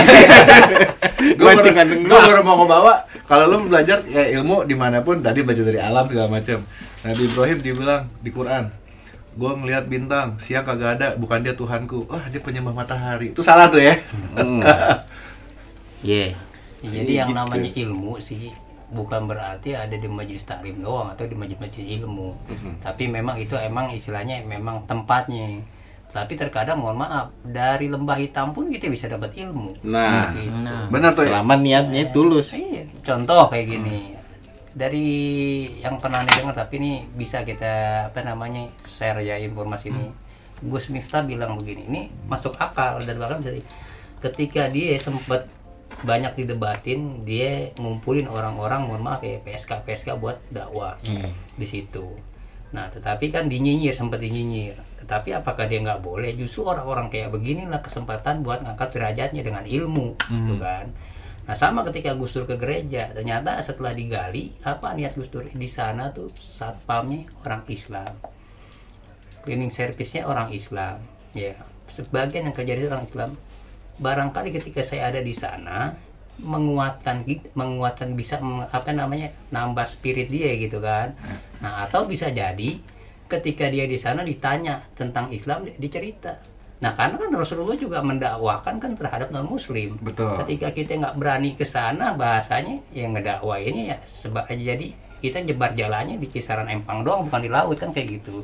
Gue mancing baru, kandeng gua baru mau ngebawa kalau lu belajar ya ilmu di mana pun tadi baca dari alam segala macam. Nabi Ibrahim dibilang di Quran, gue ngelihat bintang siang kagak ada bukan dia Tuhanku wah dia penyembah matahari itu salah tuh ya Hmm. Iya. Ya, jadi yang Gitu. namanya ilmu sih bukan berarti ada di majelis taklim doang atau di majelis-majelis ilmu. Tapi memang itu emang istilahnya memang tempatnya. Tapi terkadang mohon maaf dari lembah hitam pun kita bisa dapat ilmu. nah Gitu. benar tuh ya selama niatnya tulus Iya, contoh kayak gini. Dari yang pernah anda dengar tapi ini bisa kita apa namanya share ya informasi ini. Gus Miftah bilang begini, ini masuk akal dan bahkan dari ketika dia sempat banyak didebatin, dia ngumpulin orang-orang, mohon maaf ya PSK PSK buat dakwah di situ. Nah, tetapi kan dinyinyir sempat dinyinyir. Tetapi apakah dia nggak boleh? Justru orang-orang kayak beginilah kesempatan buat ngangkat derajatnya dengan ilmu, gitu kan. Nah sama ketika Gus Dur ke gereja, ternyata setelah digali apa niat Gus Dur di sana tuh satpamnya orang Islam, cleaning service-nya orang Islam, ya sebagian yang kerja di orang Islam. Barangkali ketika saya ada di sana menguatkan menguatkan bisa apa namanya nambah spirit dia gitu kan. Nah atau bisa jadi ketika dia di sana ditanya tentang Islam dicerita. Nah karena kan Rasulullah juga mendakwakan kan terhadap non Muslim betul. Ketika kita nggak berani ke sana bahasanya yang ngedakwainnya ya sebab jadi kita jebar jalannya di kisaran empang doang bukan di laut kan kayak gitu.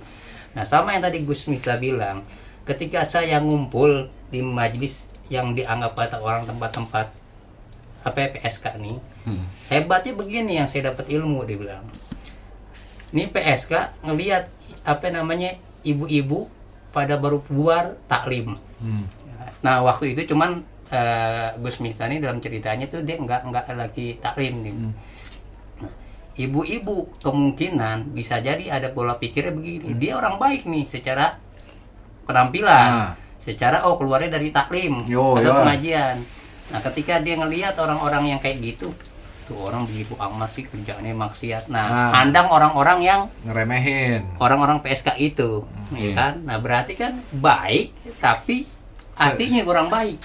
Nah sama yang tadi Gus Miftah bilang ketika saya ngumpul di majlis yang dianggap kata orang tempat-tempat apa ya, PSK nih hebatnya begini yang saya dapat ilmu dia bilang. Ini PSK ngelihat apa namanya ibu-ibu pada baru keluar taklim Hmm. Nah waktu itu cuman eh, Gus Miftah ini dalam ceritanya tuh dia nggak nggak lagi taklim nih. Nah, Ibu-ibu kemungkinan bisa jadi ada pola pikirnya begini. Dia orang baik nih secara penampilan, Nah. secara oh keluarnya dari taklim Yo, atau yo. pengajian. Nah ketika dia ngelihat orang-orang yang kayak gitu, tuh orang begitu amat sih kerjaannya maksiat. Nah, Nah. pandang orang-orang yang ngeremehin orang-orang PSK itu, ya kan? Nah, berarti kan baik, tapi hatinya kurang baik.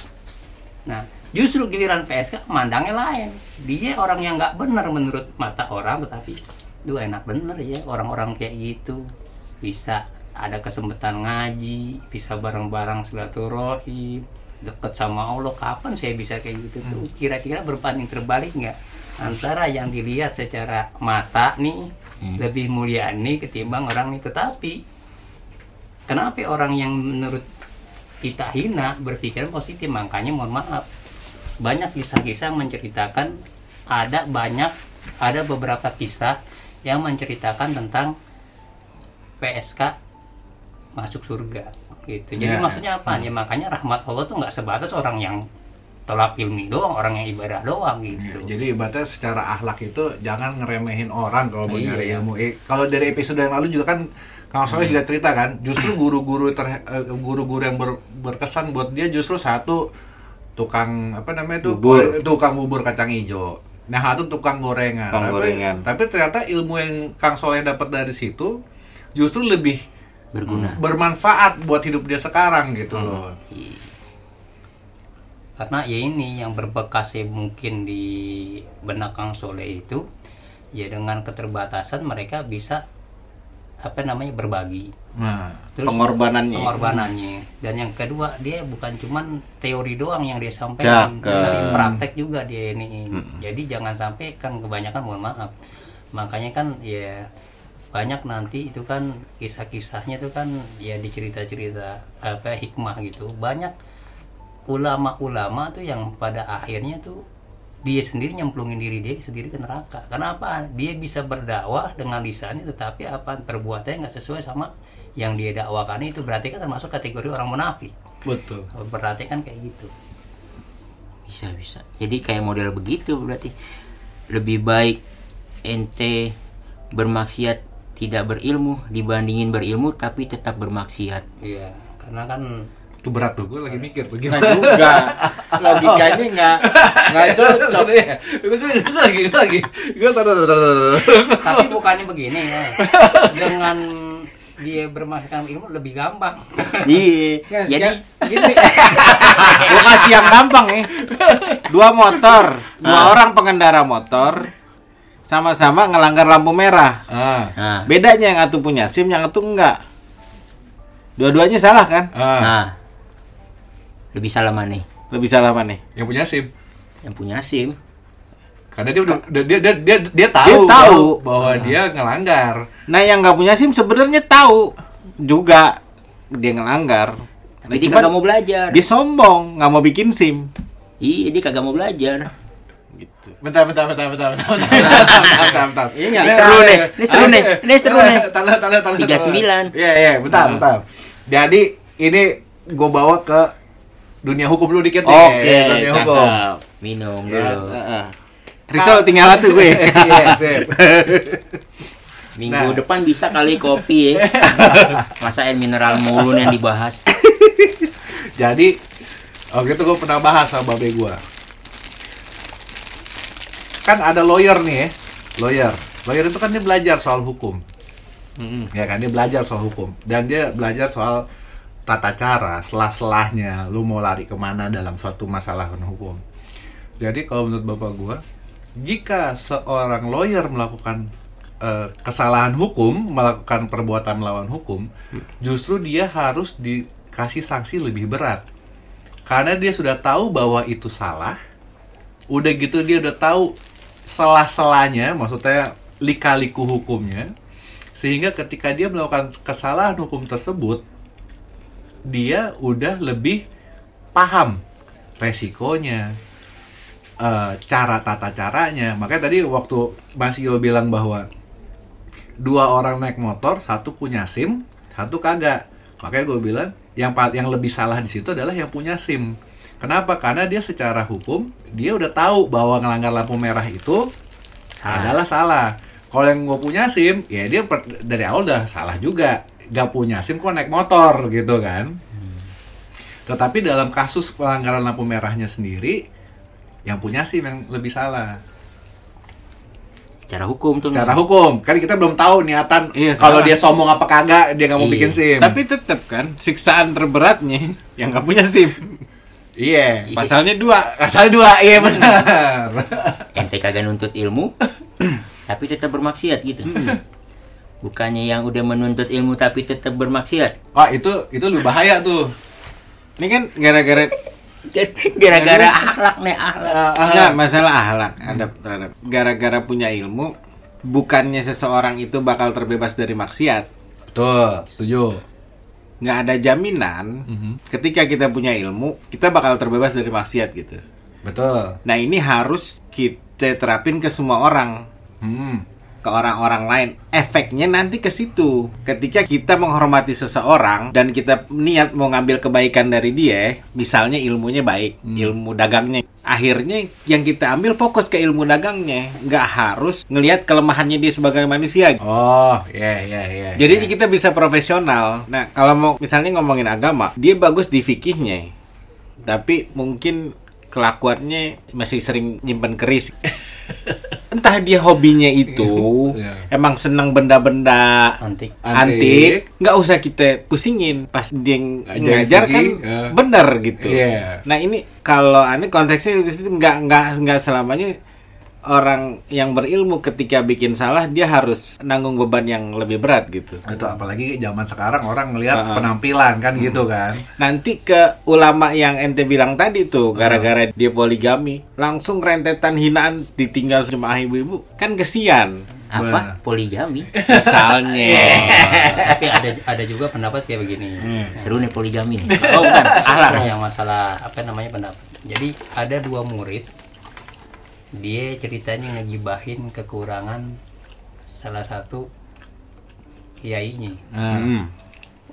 Nah, justru giliran PSK mandangnya lain. Dia orang yang nggak benar menurut mata orang, tetapi duh enak bener ya orang-orang kayak gitu bisa ada kesempatan ngaji, bisa bareng-bareng silaturahim, deket sama Allah. Kapan saya bisa kayak gitu tuh? Kira-kira berbanding terbalik nggak antara yang dilihat secara mata nih lebih mulia nih ketimbang orang nih. Tetapi kenapa orang yang menurut kita hina berpikiran positif? Makanya mohon maaf. Banyak kisah-kisah menceritakan ada banyak ada beberapa kisah yang menceritakan tentang PSK masuk surga gitu. Jadi Ya. maksudnya apa? Ya makanya rahmat Allah tuh nggak sebatas orang yang tolak ilmi doang orang yang ibadah doang gitu Ya, jadi ibaratnya secara akhlak itu jangan ngeremehin orang kalau mau Iya. nyari ilmu. Eh, kalau dari episode yang lalu juga kan Kang Soleh juga cerita kan, justru guru-guru ter- eh, guru-guru yang ber- berkesan buat dia justru satu tukang apa namanya tuh Bubur. tukang bubur kacang hijau. Nah, satu tukang gorengan. Tukang tapi, gorengan. tapi ternyata ilmu yang Kang Soleh dapat dari situ justru lebih Berguna. bermanfaat buat hidup dia sekarang gitu loh. Karena ya ini yang berbekas ya mungkin di benak Kang Soleh itu ya dengan keterbatasan mereka bisa apa namanya berbagi. Nah, Terus Pengorbanannya. pengorbanannya. Dan yang kedua dia bukan cuman teori doang yang dia sampaikan. Dari praktek juga dia ini. Jadi jangan sampai kan kebanyakan mohon maaf. Makanya kan ya banyak nanti itu kan kisah-kisahnya itu kan ya dicerita-cerita apa hikmah gitu. Banyak ulama-ulama tuh yang pada akhirnya tuh dia sendiri nyemplungin diri dia sendiri ke neraka. Kenapa? Dia bisa berdakwah dengan lisannya tetapi apa perbuatannya nggak sesuai sama yang dia dakwakan itu berarti kan termasuk kategori orang munafik. betul. Berarti kan kayak gitu. Bisa bisa. Jadi kayak model begitu berarti lebih baik ente bermaksiat tidak berilmu dibandingin berilmu tapi tetap bermaksiat. Iya, karena kan Itu berat tuh, gue lagi mikir tuh Nggak gimana. juga. Logikanya nggak nggak cocok. Iya, Itu gue lagi, gue lagi, gue tar, tar, tar, tar, tar. Tapi bukannya begini ya. Dengan dia bermasakan ilmu lebih gampang. Iya. Nggak, Jadi ya, gini. Gua kasih yang gampang ya. Dua motor, dua orang pengendara motor sama-sama ngelanggar lampu merah. Ah, nah, Bedanya yang satu punya SIM, yang satu enggak. Dua-duanya salah kan? ah. Nah. Lebih salah mana nih? Lebih salah mana? Yang punya SIM. Yang punya SIM. Karena dia udah dia dia dia dia, dia tahu, Dia tahu. bahwa dia ngelanggar. Nah, yang nggak punya SIM sebenarnya tahu juga dia ngelanggar. Nah, Jadi cuman kagak mau belajar. dia sombong, nggak mau bikin SIM. Iya, dia kagak mau belajar. Gitu. Bentar, bentar, bentar, bentar, bentar, bentar, bentar, bentar, bentar. Ini seru nih, ini seru nih, ini seru nih. Tahan. 39. Iya, iya, bentar, Nah. bentar. Jadi ini gue bawa ke dunia hukum dulu dikit nih. Oke, dunia hukum. cakep. Minum Ya, dulu. Heeh. Rizal tinggal satu gue. Iya, sip. Minggu Nah. depan bisa kali kopi ya. Masa air mineral mulu yang dibahas. Jadi waktu itu gue pernah bahas sama babe gue. Kan ada lawyer nih ya, lawyer. Lawyer itu kan dia belajar soal hukum. Ya kan dia belajar soal hukum dan dia belajar soal tata cara, selah-selahnya, lu mau lari ke mana dalam suatu masalah hukum. Jadi kalau menurut bapak gua, jika seorang lawyer melakukan eh, kesalahan hukum, melakukan perbuatan melawan hukum, justru dia harus dikasih sanksi lebih berat. Karena dia sudah tahu bahwa itu salah, udah gitu dia udah tahu selah-selahnya, maksudnya lika-liku hukumnya, sehingga ketika dia melakukan kesalahan hukum tersebut, dia udah lebih paham resikonya, eh, cara tata caranya. Makanya tadi waktu Mas Yo bilang bahwa dua orang naik motor, satu punya SIM, satu kagak. Makanya gue bilang yang yang lebih salah di situ adalah yang punya SIM. Kenapa? Karena dia secara hukum dia udah tahu bahwa ngelanggar lampu merah itu Salah. adalah salah. Kalau yang gue punya SIM, ya dia per- dari awal udah salah juga. Gak punya SIM kok naik motor gitu kan. Tetapi dalam kasus pelanggaran lampu merahnya sendiri, yang punya SIM yang lebih salah. Secara hukum tuh. Secara hukum, kan kita belum tahu niatan Iya, kalau dia sombong apa kagak, dia nggak mau Iya. bikin SIM. Tapi tetap kan siksaan terberatnya yang nggak punya SIM. iya, Pasalnya dua. asal dua, iya benar. ente kagak nuntut ilmu tapi tetap bermaksiat gitu bukannya yang udah menuntut ilmu tapi tetap bermaksiat Wah itu itu lebih bahaya tuh. Ini kan gara-gara gara-gara akhlak nih akhlak Enggak, masalah ahlak ada terhadap gara-gara punya ilmu bukannya seseorang itu bakal terbebas dari maksiat. Betul, setuju. Nggak ada jaminan ketika kita punya ilmu kita bakal terbebas dari maksiat gitu. Betul. Nah, ini harus kita terapin ke semua orang, Hmm. Ke orang-orang lain. Efeknya nanti ke situ. Ketika kita menghormati seseorang dan kita niat mau ngambil kebaikan dari dia, misalnya ilmunya baik, ilmu dagangnya. Akhirnya yang kita ambil fokus ke ilmu dagangnya, nggak harus ngelihat kelemahannya dia sebagai manusia. Oh, iya iya iya. Jadi kita bisa profesional. Nah, kalau mau misalnya ngomongin agama, dia bagus di fikihnya. Tapi mungkin kelakuannya masih sering nyimpen keris. Entah dia hobinya itu Iya. emang senang benda-benda Antik. antik, nggak usah kita pusingin. Pas dia ng- Ngajar ngajar kan fikih, ya. bener gitu. Iya. Nah ini kalau aneh konteksnya di situ nggak nggak nggak selamanya orang yang berilmu ketika bikin salah dia harus nanggung beban yang lebih berat gitu. Itu apalagi zaman sekarang orang ngelihat Ah. penampilan kan gitu kan. Nanti ke ulama yang ente bilang tadi tuh gara-gara dia poligami langsung rentetan hinaan ditinggal sama ibu-ibu kan kesian apa poligami misalnya. Tapi ada ada juga pendapat kayak begini. seru nih poligami nih oh bukan akhlak yang masalah apa namanya pendapat. Jadi ada dua murid dia ceritanya ngegibahin kekurangan salah satu kiainya. Hmm.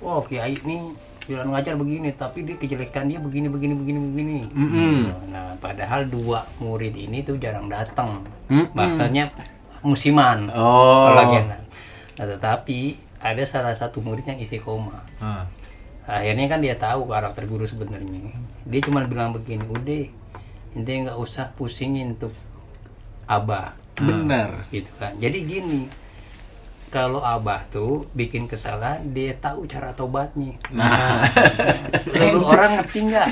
Wah kiai ini bilang ngajar begini, tapi dia kejelekan dia begini begini begini begini. Mm-mm. Nah padahal dua murid ini tuh jarang datang. Mm-mm. Maksudnya musiman. Oh. Pelagian. Nah, tetapi ada salah satu murid yang isi koma. Ah. akhirnya kan dia tahu karakter guru sebenarnya dia cuma bilang begini udah intinya nggak usah pusingin untuk abah Benar. gitu kan jadi gini kalau abah tuh bikin kesalahan dia tahu cara tobatnya Nah, lalu orang ngerti nggak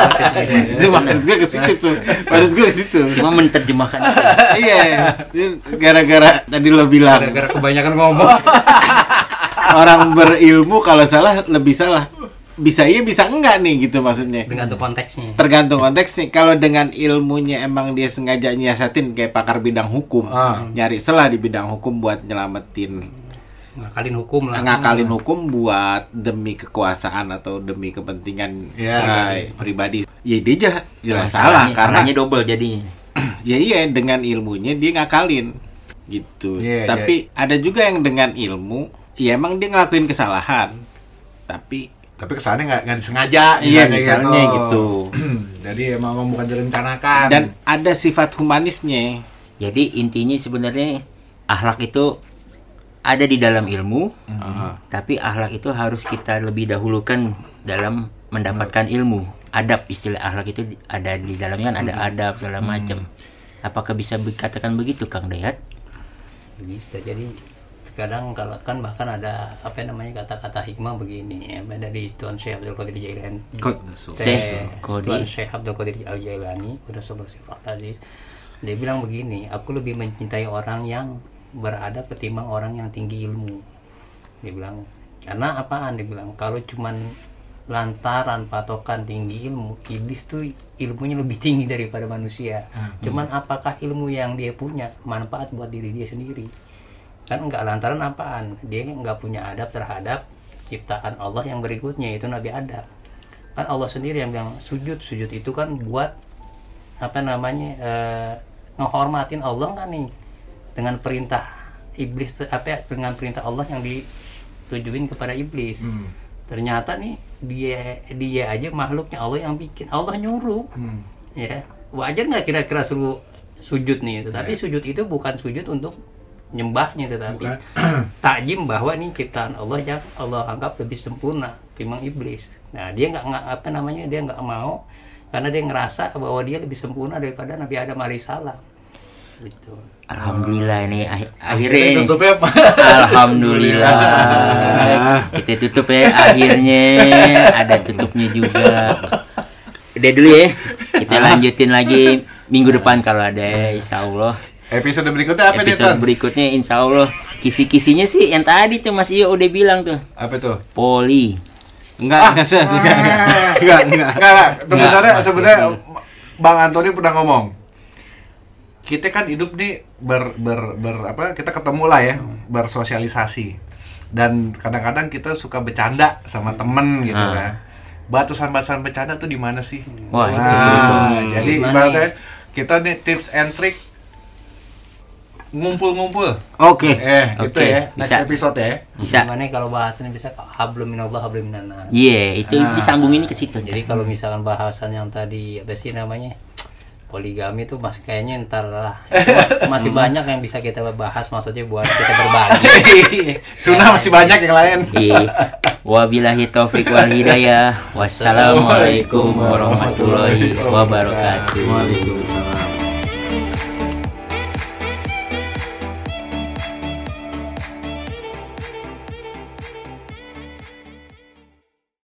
itu maksud gue ke situ tuh. Maksud gue ke situ. Cuma menerjemahkan. Iya, gara-gara tadi lo bilang gara-gara kebanyakan ngomong orang berilmu kalau salah lebih salah. Bisa iya bisa enggak nih gitu maksudnya. tergantung konteksnya Tergantung konteks nih. Kalau dengan ilmunya emang dia sengaja nyiasatin kayak pakar bidang hukum, Ah. nyari celah di bidang hukum buat nyelamatin ngakalin hukum lah ngakalin hukum buat demi kekuasaan atau demi kepentingan Iya. nah, pribadi. Ya dia jah- jelas salah Salahnya- karena salahnya double jadinya. ya iya dengan ilmunya dia ngakalin gitu. Iya, tapi ada juga yang dengan ilmu, ya emang dia ngelakuin kesalahan, tapi Tapi kesannya nggak nggak disengaja. Iya, misalnya misalnya gitu. Jadi emang bukan direncanakan. dan ada sifat humanisnya. Jadi intinya sebenarnya akhlak itu ada di dalam ilmu, Heeh. tapi akhlak itu harus kita lebih dahulukan dalam mendapatkan ilmu. Adab istilah akhlak itu ada di dalamnya kan ada adab segala macam. Apakah bisa dikatakan begitu Kang Dayat? bisa jadi kadang kalau kan bahkan ada apa namanya kata-kata hikmah begini ya dari Tuan Syekh Abdul Qadir Jailani. Syekh Tuan. Syekh Abdul Qadir Al Jailani udah sifat aziz dia bilang begini aku lebih mencintai orang yang beradab ketimbang orang yang tinggi ilmu. Dia bilang karena apaan? Dia bilang kalau cuman lantaran patokan tinggi ilmu iblis tuh ilmunya lebih tinggi daripada manusia. Cuman apakah ilmu yang dia punya manfaat buat diri dia sendiri kan nggak lantaran apaan. Dia nggak punya adab terhadap ciptaan Allah yang berikutnya itu Nabi Adam. Kan Allah sendiri yang bilang sujud sujud itu kan buat apa namanya eh, ngehormatin Allah kan nih? Dengan perintah iblis apa ya, dengan perintah Allah yang ditujuin kepada iblis. Hmm. ternyata nih dia dia aja makhluknya Allah yang bikin. Allah nyuruh. Hmm. ya wajar nggak kira-kira suruh sujud nih? Tetapi sujud itu bukan sujud untuk nyembahnya tetapi Bukan. takjim bahwa ini ciptaan Allah yang Allah anggap lebih sempurna timbang iblis nah dia nggak nggak- apa namanya dia nggak mau karena dia ngerasa bahwa dia lebih sempurna daripada Nabi Adam alaihissalam gitu Alhamdulillah ini akhir- akhirnya ini. tutupnya apa? Alhamdulillah. Kita tutup ya akhirnya ada tutupnya juga. Udah dulu ya. Kita lanjutin lagi minggu depan kalau ada insya Allah. Episode berikutnya apa nih, Episode Ton? berikutnya insya Allah kisi-kisinya sih yang tadi tuh Mas Iyo udah bilang tuh Apa tuh? poli. enggak enggak enggak enggak enggak enggak. Enggak, enggak. Sebenarnya Enggak, sebenarnya Bang Antoni pernah ngomong. Kita kan hidup nih ber, ber, ber apa? Kita ketemu lah ya, bersosialisasi. Dan kadang-kadang kita suka bercanda sama temen gitu Ah. kan. Batasan-batasan bercanda tuh di mana sih? Wah, itu Nah, sih itu. Jadi Gimana ibaratnya nih? kita nih tips and trick ngumpul-ngumpul. Oke. Eh, gitu Oke, ya. Next bisa. episode ya. Bisa. gimana kalau bahasannya bisa hablum minallah hablum minannas Iya, itu Ah. disambungin ke situ. Jadi kalau misalkan bahasan yang tadi apa sih namanya poligami itu masih kayaknya ntar lah masih banyak yang bisa kita bahas maksudnya buat kita berbagi. Sunnah masih banyak yang lain. Iya. Wabillahi taufik wal hidayah. Wassalamualaikum warahmatullahi wabarakatuh. Waalaikumsalam.